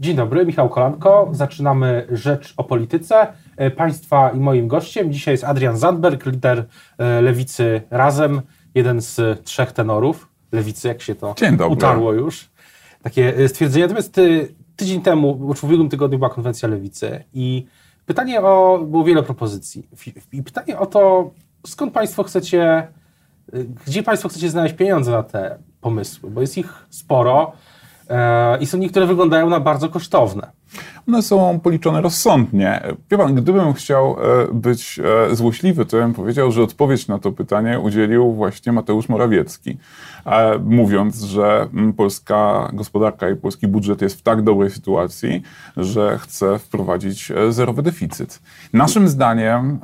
Dzień dobry, Michał Kolanko. Zaczynamy Rzecz o Polityce. E, państwa i moim gościem dzisiaj jest Adrian Zandberg, lider e, Lewicy Razem, jeden z trzech tenorów Lewicy, jak się to utarło już. Takie e, stwierdzenie. Natomiast tydzień temu, w ubiegłym tygodniu była konwencja Lewicy i pytanie o, było wiele propozycji. I pytanie o to, skąd Państwo chcecie, gdzie Państwo chcecie znaleźć pieniądze na te pomysły, bo jest ich sporo. E, I są niektóre wyglądają na bardzo kosztowne. One są policzone rozsądnie. Wie pan, gdybym chciał e, być e, złośliwy, to bym powiedział, że odpowiedź na to pytanie udzielił właśnie Mateusz Morawiecki, mówiąc, że mm, polska gospodarka i polski budżet jest w tak dobrej sytuacji, że chce wprowadzić zerowy deficyt. Naszym zdaniem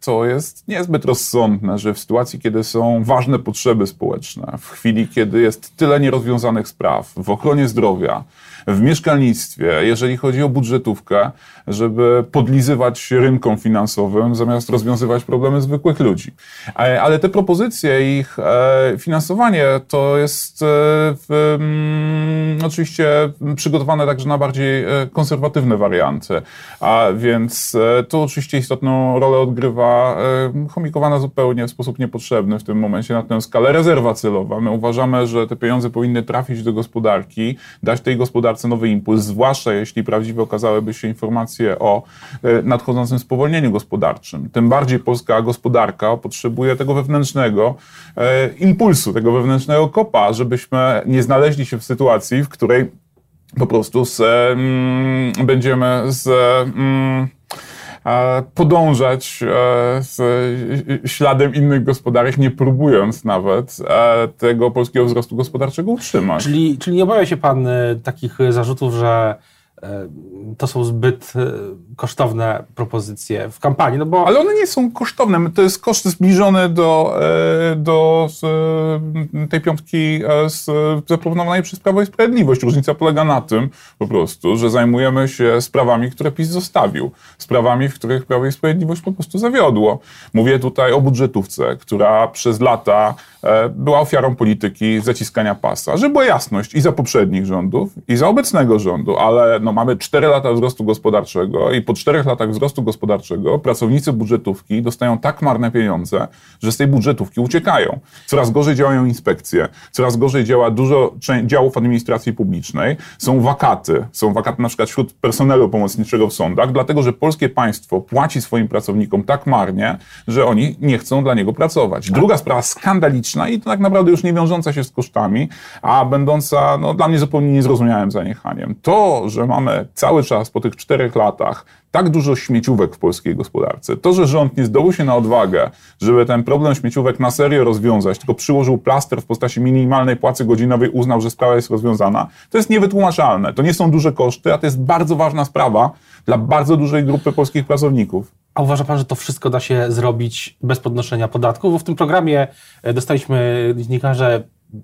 to jest niezbyt rozsądne, że w sytuacji, kiedy są ważne potrzeby społeczne, w chwili, kiedy jest tyle nierozwiązanych spraw w ochronie zdrowia, w mieszkalnictwie, jeżeli chodzi o budżetówkę, żeby podlizywać rynkom finansowym, zamiast rozwiązywać problemy zwykłych ludzi. E, ale te propozycje, ich e, finansowanie to jest e, w, mm, oczywiście przygotowane także na bardziej konserwatywne warianty. A więc to oczywiście istotną rolę odgrywa chomikowana zupełnie w sposób niepotrzebny w tym momencie na tę skalę rezerwa celowa. My uważamy, że te pieniądze powinny trafić do gospodarki, dać tej gospodarce nowy impuls, zwłaszcza jeśli prawdziwe okazałyby się informacje o e, nadchodzącym spowolnieniu gospodarczym. Tym bardziej polska gospodarka potrzebuje tego wewnętrznego e, impulsu, tego wewnętrznego kopa, żebyśmy nie znaleźli się w sytuacji, w której po prostu z, mm, będziemy z. podążać e, z śladem innych gospodarek, nie próbując nawet tego polskiego wzrostu gospodarczego utrzymać. Czyli, czyli nie obawia się pan takich zarzutów, że E, to są zbyt e, kosztowne propozycje w kampanii. No bo... Ale one nie są kosztowne. To jest koszt zbliżony do, e, do tej piątki zaproponowanej przez Prawo i Sprawiedliwość. Różnica polega na tym po prostu, że zajmujemy się sprawami, które PiS zostawił. Sprawami, w których Prawo i Sprawiedliwość po prostu zawiodło. Mówię tutaj o budżetówce, która przez lata była ofiarą polityki zaciskania pasa. Żeby była jasność i za poprzednich rządów, i za obecnego rządu, ale no, mamy 4 lata wzrostu gospodarczego i po 4 latach wzrostu gospodarczego pracownicy budżetówki dostają tak marne pieniądze, że z tej budżetówki uciekają. Coraz gorzej działają inspekcje, coraz gorzej działa dużo działów administracji publicznej, są wakaty, są wakaty na przykład wśród personelu pomocniczego w sądach, dlatego że polskie państwo płaci swoim pracownikom tak marnie, że oni nie chcą dla niego pracować. Druga sprawa skandaliczna i to tak naprawdę już nie wiążąca się z kosztami, a będąca no, dla mnie zupełnie niezrozumiałym zaniechaniem. To, że ma mamy cały czas po tych czterech latach tak dużo śmieciówek w polskiej gospodarce. To, że rząd nie zdobył się na odwagę, żeby ten problem śmieciówek na serio rozwiązać, tylko przyłożył plaster w postaci minimalnej płacy godzinowej, uznał, że sprawa jest rozwiązana, to jest niewytłumaczalne. To nie są duże koszty, a to jest bardzo ważna sprawa dla bardzo dużej grupy polskich pracowników. A uważa pan, że to wszystko da się zrobić bez podnoszenia podatków? Bo w tym programie e, dostaliśmy dziennikarze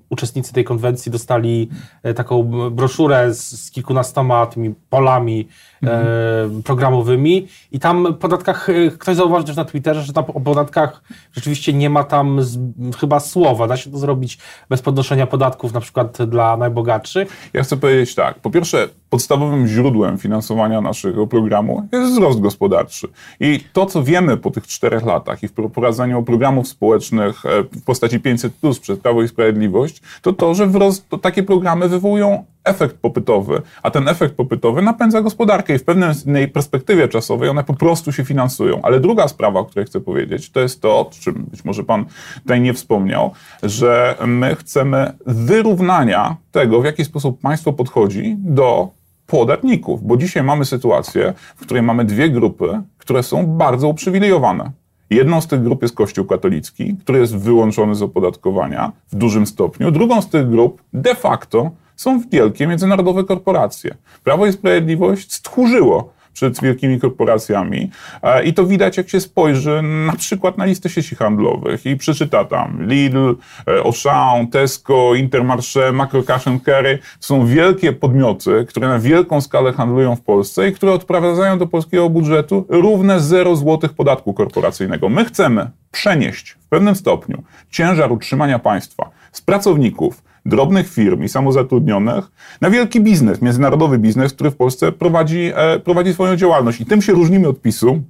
uczestnicy tej konwencji dostali e, taką broszurę z, z kilkunastoma tymi polami mhm. programowymi i tam w podatkach, e, ktoś zauważył też na Twitterze, że tam o podatkach rzeczywiście nie ma tam z, chyba słowa. Da się to zrobić bez podnoszenia podatków na przykład dla najbogatszych? Ja chcę powiedzieć tak. Po pierwsze, podstawowym źródłem finansowania naszego programu jest wzrost gospodarczy. I to, co wiemy po tych czterech latach i w wprowadzaniu programów społecznych e, w postaci 500 plus przez Prawo i Sprawiedliwość, to to, że wzrost, to takie programy wywołują efekt popytowy, a ten efekt popytowy napędza gospodarkę i w pewnej perspektywie czasowej one po prostu się finansują. Ale druga sprawa, o której chcę powiedzieć, to jest to, o czym być może pan tutaj nie wspomniał, że my chcemy wyrównania tego, w jaki sposób państwo podchodzi do podatników, bo dzisiaj mamy sytuację, w której mamy dwie grupy, które są bardzo uprzywilejowane. Jedną z tych grup jest Kościół katolicki, który jest wyłączony z opodatkowania w dużym stopniu. Drugą z tych grup de facto są wielkie międzynarodowe korporacje. Prawo i Sprawiedliwość stchórzyło przed wielkimi korporacjami. E, I to widać, jak się spojrzy na przykład na listę sieci handlowych i przeczyta tam Lidl, e, Auchan, Tesco, Intermarché, Macro Cash Carry. Są wielkie podmioty, które na wielką skalę handlują w Polsce i które odprowadzają do polskiego budżetu równe 0 złotych podatku korporacyjnego. My chcemy przenieść w pewnym stopniu ciężar utrzymania państwa z pracowników drobnych firm i samozatrudnionych na wielki biznes, międzynarodowy biznes, który w Polsce prowadzi, e, prowadzi swoją działalność. I tym się różnimy od PiSu,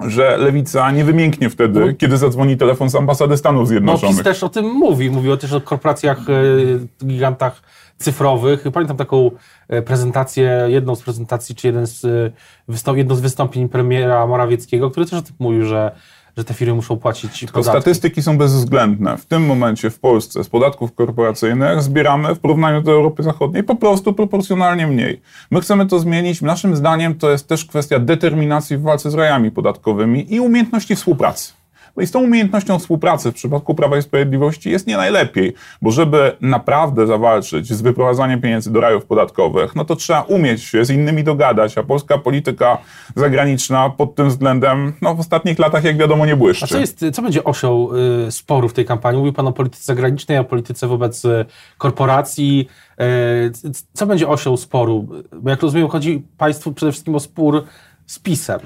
że lewica nie wymięknie wtedy, no. kiedy zadzwoni telefon z ambasady Stanów Zjednoczonych. No PiS też o tym mówi. Mówił też o korporacjach, e, gigantach cyfrowych. Pamiętam taką e, prezentację, jedną z prezentacji, czy jeden z, jedno z wystąpień premiera Morawieckiego, który też o tym mówił, że że te firmy muszą płacić Tylko podatki. statystyki są bezwzględne. W tym momencie w Polsce z podatków korporacyjnych zbieramy w porównaniu do Europy Zachodniej po prostu proporcjonalnie mniej. My chcemy to zmienić. Naszym zdaniem to jest też kwestia determinacji w walce z rajami podatkowymi i umiejętności współpracy. No i z tą umiejętnością współpracy w przypadku Prawa i Sprawiedliwości jest nie najlepiej, bo żeby naprawdę zawalczyć z wyprowadzaniem pieniędzy do rajów podatkowych, no to trzeba umieć się z innymi dogadać, a polska polityka zagraniczna pod tym względem no, w ostatnich latach, jak wiadomo, nie błyszczy. A co, jest, co będzie osią y, sporu w tej kampanii? Mówił Pan o polityce zagranicznej, o polityce wobec y, korporacji. Y, co będzie osią sporu? Bo jak rozumiem, chodzi Państwu przede wszystkim o spór z PiSem.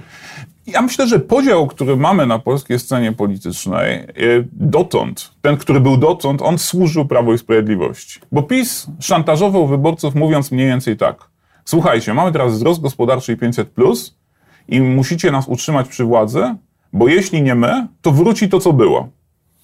Ja myślę, że podział, który mamy na polskiej scenie politycznej, e, dotąd, ten, który był dotąd, on służył Prawo i Sprawiedliwości. Bo PiS szantażował wyborców, mówiąc mniej więcej tak. Słuchajcie, mamy teraz wzrost gospodarczy i 500 plus i musicie nas utrzymać przy władzy, bo jeśli nie my, to wróci to, co było.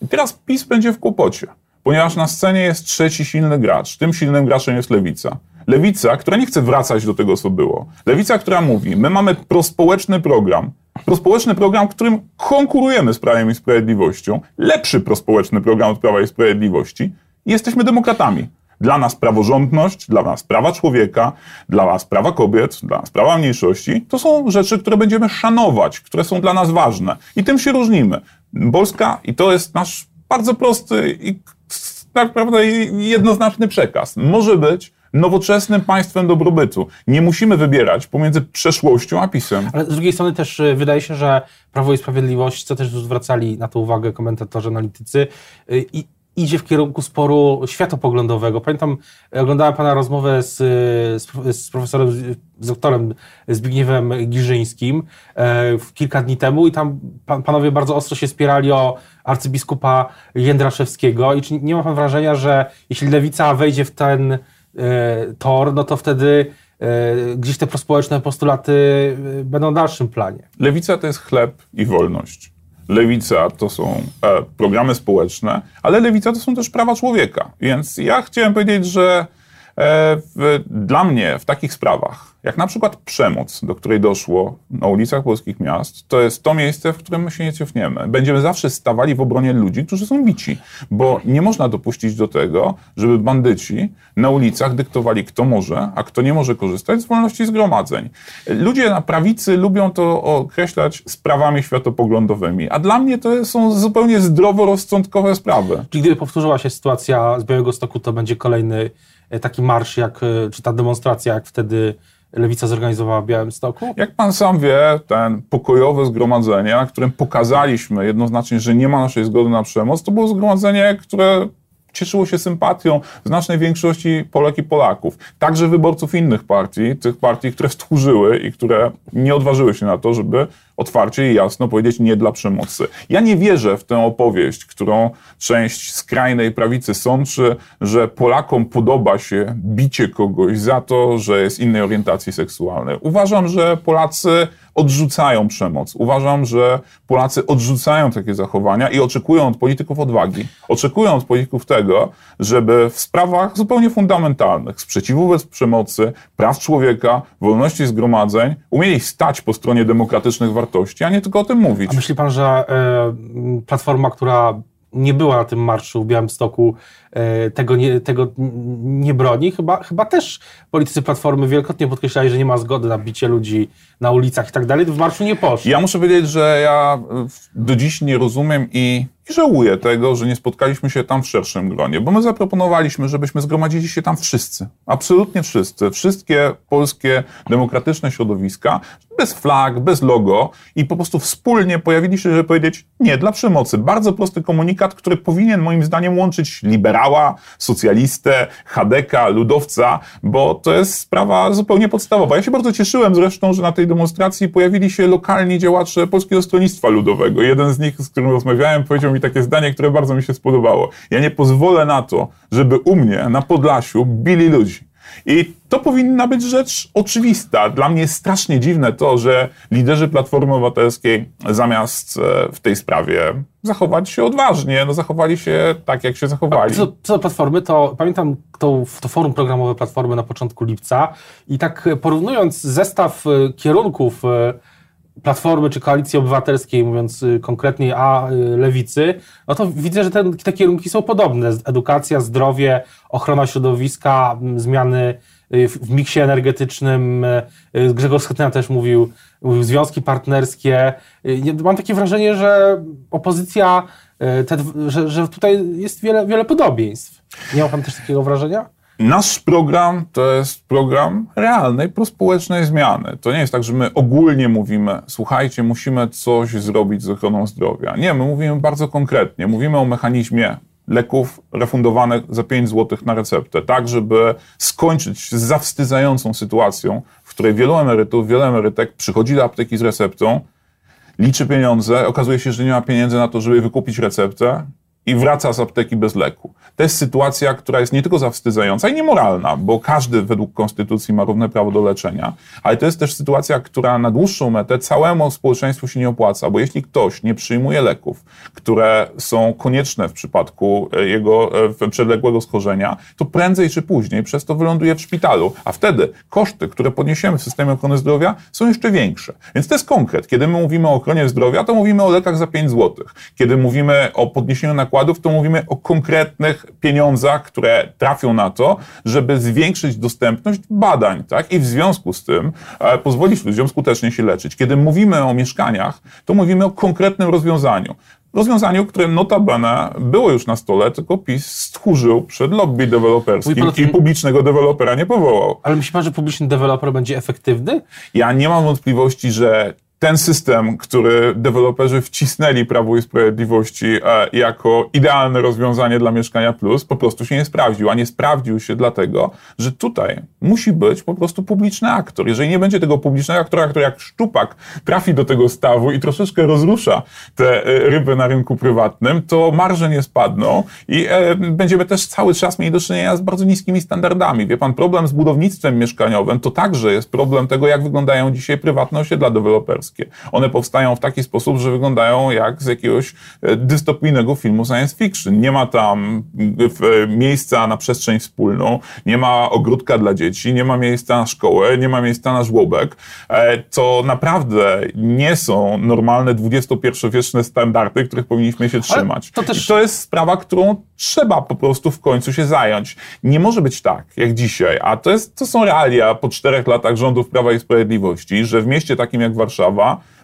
I teraz PiS będzie w kłopocie, ponieważ na scenie jest trzeci silny gracz. Tym silnym graczem jest lewica. Lewica, która nie chce wracać do tego, co było. Lewica, która mówi, my mamy prospołeczny program, prospołeczny program, w którym konkurujemy z Prawem i Sprawiedliwością, lepszy prospołeczny program od Prawa i Sprawiedliwości i jesteśmy demokratami. Dla nas praworządność, dla nas prawa człowieka, dla nas prawa kobiet, dla nas prawa mniejszości, to są rzeczy, które będziemy szanować, które są dla nas ważne. I tym się różnimy. Polska, i to jest nasz bardzo prosty i tak naprawdę jednoznaczny przekaz, może być nowoczesnym państwem dobrobytu. Nie musimy wybierać pomiędzy przeszłością a PiSem. Ale z drugiej strony też y, wydaje się, że Prawo i Sprawiedliwość, co też zwracali na to uwagę komentatorzy, analitycy, y, i idzie w kierunku sporu światopoglądowego. Pamiętam, oglądałem Pana rozmowę z, z profesorem, z doktorem Zbigniewem Giżyńskim e, kilka dni temu i tam pan, panowie bardzo ostro się spierali o arcybiskupa Jędraszewskiego i czy nie ma Pan wrażenia, że jeśli lewica wejdzie w ten E, tor, no to wtedy e, gdzieś te prospołeczne postulaty e, będą w dalszym planie. Lewica to jest chleb i wolność. Lewica to są programy społeczne, ale lewica to są też prawa człowieka. Więc ja chciałem powiedzieć, że dla mnie w takich sprawach, jak na przykład przemoc, do której doszło na ulicach polskich miast, to jest to miejsce, w którym my się nie cofniemy. Będziemy zawsze stawali w obronie ludzi, którzy są bici, bo nie można dopuścić do tego, żeby bandyci na ulicach dyktowali, kto może, a kto nie może korzystać z wolności zgromadzeń. Ludzie na prawicy lubią to określać sprawami światopoglądowymi, a dla mnie to są zupełnie zdroworozsądkowe sprawy. Czyli gdyby powtórzyła się sytuacja z Białego Stoku, to będzie kolejny e, taki marsz, jak, e, czy ta demonstracja, jak wtedy Lewica zorganizowała w Białymstoku? Jak pan sam wie, ten pokojowe zgromadzenie, na którym pokazaliśmy jednoznacznie, że nie ma naszej zgody na przemoc, to było zgromadzenie, które cieszyło się sympatią znacznej większości Polek i Polaków. Także wyborców innych partii, tych partii, które stchórzyły i które nie odważyły się na to, żeby otwarcie i jasno powiedzieć nie dla przemocy. Ja nie wierzę w tę opowieść, którą część skrajnej prawicy sączy, że Polakom podoba się bicie kogoś za to, że jest innej orientacji seksualnej. Uważam, że Polacy odrzucają przemoc. Uważam, że Polacy odrzucają takie zachowania i oczekują od polityków odwagi. Oczekują od polityków tego, żeby w sprawach zupełnie fundamentalnych, sprzeciwu wobec przemocy, praw człowieka, wolności zgromadzeń, umieli stać po stronie demokratycznych wartości, a nie tylko o tym mówić. A myśli pan, że y, Platforma, która nie była na tym marszu w Białymstoku, e, tego nie, tego nie broni. Chyba, chyba też politycy Platformy wielokrotnie podkreślali, że nie ma zgody na bicie ludzi na ulicach i tak dalej. W marszu nie poszło. Ja muszę powiedzieć, że ja do dziś nie rozumiem i i żałuję tego, że nie spotkaliśmy się tam w szerszym gronie, bo my zaproponowaliśmy, żebyśmy zgromadzili się tam wszyscy. Absolutnie wszyscy. Wszystkie polskie demokratyczne środowiska, bez flag, bez logo i po prostu wspólnie pojawili się, żeby powiedzieć nie dla przemocy. Bardzo prosty komunikat, który powinien moim zdaniem łączyć liberała, socjalistę, hadeka, ludowca, bo to jest sprawa zupełnie podstawowa. Ja się bardzo cieszyłem zresztą, że na tej demonstracji pojawili się lokalni działacze Polskiego Stronnictwa Ludowego. Jeden z nich, z którym rozmawiałem, powiedział mi takie zdanie, które bardzo mi się spodobało. Ja nie pozwolę na to, żeby u mnie na Podlasiu bili ludzi. I to powinna być rzecz oczywista. Dla mnie jest strasznie dziwne to, że liderzy Platformy Obywatelskiej zamiast e, w tej sprawie zachować się odważnie, no zachowali się tak, jak się zachowali. Co, co do Platformy, to pamiętam to, to forum programowe Platformy na początku lipca i tak porównując zestaw e, kierunków e, Platformy czy Koalicji Obywatelskiej, mówiąc konkretniej, a Lewicy, no to widzę, że ten, te kierunki są podobne. Edukacja, zdrowie, ochrona środowiska, zmiany w miksie energetycznym. Grzegorz Schetyna też mówił, mówił związki partnerskie. Mam takie wrażenie, że opozycja, te, że, że tutaj jest wiele, wiele podobieństw. Nie ma pan też takiego wrażenia? Nasz program to jest program realnej, prospołecznej zmiany. To nie jest tak, że my ogólnie mówimy, słuchajcie, musimy coś zrobić z ochroną zdrowia. Nie, my mówimy bardzo konkretnie. Mówimy o mechanizmie leków refundowanych za 5 zł na receptę, tak żeby skończyć z zawstydzającą sytuacją, w której wielu emerytów, wiele emerytek przychodzi do apteki z receptą, liczy pieniądze, okazuje się, że nie ma pieniędzy na to, żeby wykupić receptę i wraca z apteki bez leku. To jest sytuacja, która jest nie tylko zawstydzająca i niemoralna, bo każdy według konstytucji ma równe prawo do leczenia, ale to jest też sytuacja, która na dłuższą metę całemu społeczeństwu się nie opłaca, bo jeśli ktoś nie przyjmuje leków, które są konieczne w przypadku e, jego e, przewlekłego schorzenia, to prędzej czy później przez to wyląduje w szpitalu, a wtedy koszty, które podniesiemy w systemie ochrony zdrowia są jeszcze większe. Więc to jest konkret. Kiedy my mówimy o ochronie zdrowia, to mówimy o lekach za 5 zł. Kiedy mówimy o podniesieniu nakładów, to mówimy o konkretnych pieniądzach, które trafią na to, żeby zwiększyć dostępność badań, tak? I w związku z tym e, pozwolić ludziom skutecznie się leczyć. Kiedy mówimy o mieszkaniach, to mówimy o konkretnym rozwiązaniu. Rozwiązaniu, które notabene było już na stole, tylko PiS stchórzył przed lobby deweloperskim i publicznego dewelopera nie powołał. Ale myśli pan, że publiczny deweloper będzie efektywny? Ja nie mam wątpliwości, że ten system, który deweloperzy wcisnęli Prawu i Sprawiedliwości e, jako idealne rozwiązanie dla Mieszkania Plus, po prostu się nie sprawdził. A nie sprawdził się dlatego, że tutaj musi być po prostu publiczny aktor. Jeżeli nie będzie tego publicznego aktora, który jak szczupak trafi do tego stawu i troszeczkę rozrusza te e, ryby na rynku prywatnym, to marże nie spadną i e, będziemy też cały czas mieli do czynienia z bardzo niskimi standardami. Wie pan, problem z budownictwem mieszkaniowym to także jest problem tego, jak wyglądają dzisiaj prywatne osiedla deweloperskie. One powstają w taki sposób, że wyglądają jak z jakiegoś e, dystopijnego filmu science fiction. Nie ma tam e, miejsca na przestrzeń wspólną, nie ma ogródka dla dzieci, nie ma miejsca na szkołę, nie ma miejsca na żłobek. E, to naprawdę nie są normalne XXI-wieczne standardy, których powinniśmy się trzymać. To, też... to jest sprawa, którą trzeba po prostu w końcu się zająć. Nie może być tak, jak dzisiaj, a to, jest, to są realia po czterech latach rządów Prawa i Sprawiedliwości, że w mieście takim jak Warszawa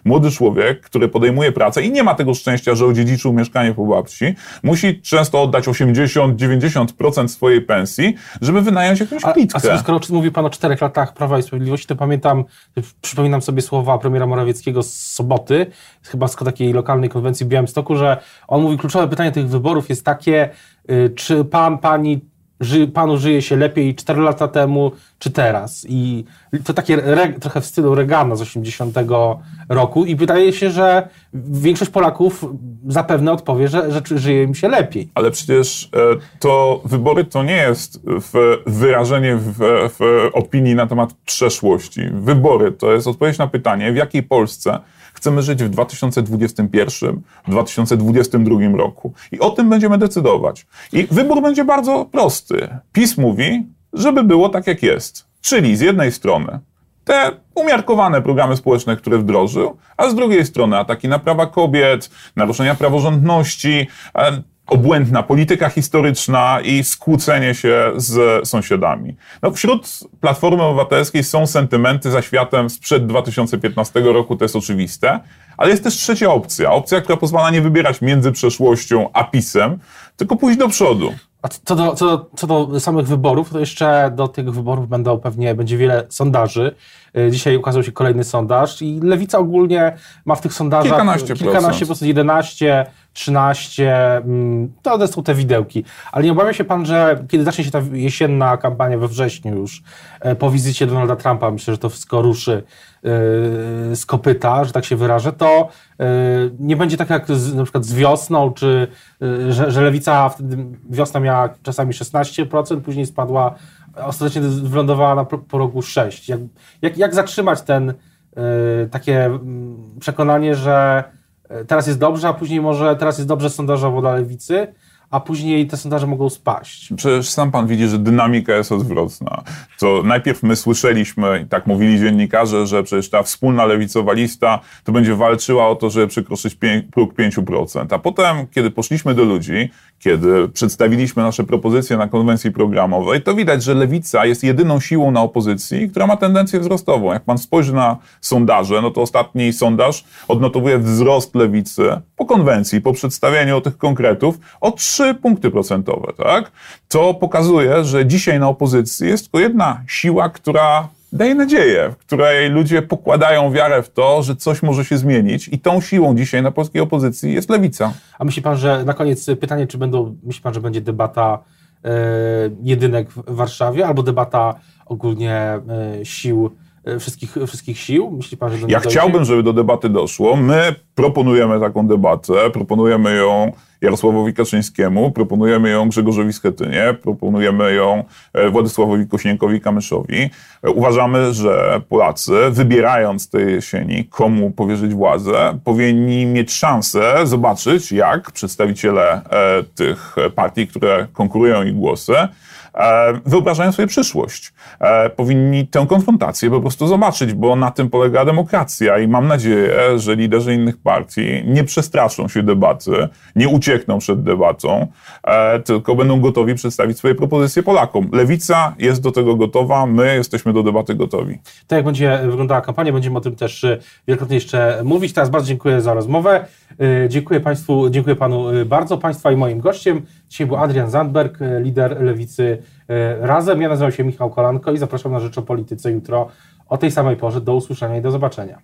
młody człowiek, który podejmuje pracę i nie ma tego szczęścia, że odziedziczył mieszkanie po babci, musi często oddać 80-90% swojej pensji, żeby wynająć jakąś. A, a skoro mówi pan o czterech latach Prawa i Sprawiedliwości, to pamiętam, przypominam sobie słowa premiera Morawieckiego z soboty, chyba z takiej lokalnej konwencji w Białymstoku, że on mówi, kluczowe pytanie tych wyborów jest takie, y, czy pan, pani ży, panu żyje się lepiej 4 lata temu czy teraz. I to takie trochę w stylu Reagana z 80 roku i wydaje się, że większość Polaków zapewne odpowie, że, że żyje im się lepiej. Ale przecież e, to wybory to nie jest wyrażenie w, w opinii na temat przeszłości. Wybory to jest odpowiedź na pytanie, w jakiej Polsce chcemy żyć w 2021, w 2022 roku. I o tym będziemy decydować. I wybór będzie bardzo prosty. PiS mówi, żeby było tak, jak jest. Czyli z jednej strony te umiarkowane programy społeczne, które wdrożył, a z drugiej strony ataki na prawa kobiet, naruszenia praworządności, e, obłędna polityka historyczna i skłócenie się z sąsiadami. No, wśród Platformy Obywatelskiej są sentymenty za światem sprzed 2015 roku, to jest oczywiste, ale jest też trzecia opcja. Opcja, która pozwala nie wybierać między przeszłością a PiSem, tylko pójść do przodu. A co do, co, do, co do samych wyborów, to jeszcze do tych wyborów będą pewnie, będzie wiele sondaży. Y, dzisiaj ukazał się kolejny sondaż i Lewica ogólnie ma w tych sondażach kilkanaście, kilkanaście procent, 11, 13, mm, to są te widełki. Ale nie obawia się pan, że kiedy zacznie się ta jesienna kampania we wrześniu już, e, po wizycie Donalda Trumpa, myślę, że to wszystko ruszy z kopyta, że tak się wyrażę, to e, nie będzie tak jak z, na przykład z wiosną, czy że, że lewica wtedy wiosna miała czasami 16%, później spadła, ostatecznie wylądowała na porogu 6%. Jak, jak, jak zatrzymać ten takie mm, przekonanie, że teraz jest dobrze, a później może teraz jest dobrze sondażowo dla lewicy, a później te sondaże mogą spaść. Przecież sam pan widzi, że dynamika jest odwrotna. To najpierw my słyszeliśmy, i tak mówili dziennikarze, że przecież ta wspólna lewicowa lista to będzie walczyła o to, żeby przekroczyć próg 5%. A potem, kiedy poszliśmy do ludzi, kiedy przedstawiliśmy nasze propozycje na konwencji programowej, to widać, że lewica jest jedyną siłą na opozycji, która ma tendencję wzrostową. Jak pan spojrzy na sondaże, no to ostatni sondaż odnotowuje wzrost lewicy po konwencji, po przedstawieniu tych konkretów o 3 punkty procentowe, tak? To pokazuje, że dzisiaj na opozycji jest tylko jedna siła, która daje nadzieję, w której ludzie pokładają wiarę w to, że coś może się zmienić i tą siłą dzisiaj na polskiej opozycji jest lewica. A myśli pan, że na koniec pytanie, czy będą, myśli pan, że będzie debata e, jedynek w Warszawie albo debata ogólnie e, sił wszystkich, wszystkich sił? Myśli pan, że do Ja chciałbym, żeby do debaty doszło. My proponujemy taką debatę, proponujemy ją Jarosławowi Kaczyńskiemu, proponujemy ją Grzegorzowi Schetynie, proponujemy ją e, Władysławowi Kośnienkowi-Kamyszowi. E, uważamy, że Polacy, wybierając tej jesieni, komu powierzyć władzę, powinni mieć szansę zobaczyć, jak przedstawiciele tych partii, które konkurują ich głosy, E, wyobrażają sobie przyszłość. E, powinni tę konfrontację po prostu zobaczyć, bo na tym polega demokracja i mam nadzieję, że liderzy innych partii nie przestraszą się debaty, nie uciekną przed debatą, e, tylko będą gotowi przedstawić swoje propozycje Polakom. Lewica jest do tego gotowa, my jesteśmy do debaty gotowi. Tak jak będzie wyglądała kampania, będziemy o tym też wielokrotnie jeszcze mówić. Teraz bardzo dziękuję za rozmowę. Dziękuję Państwu, dziękuję Panu bardzo, Państwa i moim gościem. Dzisiaj był Adrian Zandberg, lider Lewicy Razem. Ja nazywam się Michał Kolanko i zapraszam na Rzecz o Polityce jutro o tej samej porze. Do usłyszenia i do zobaczenia.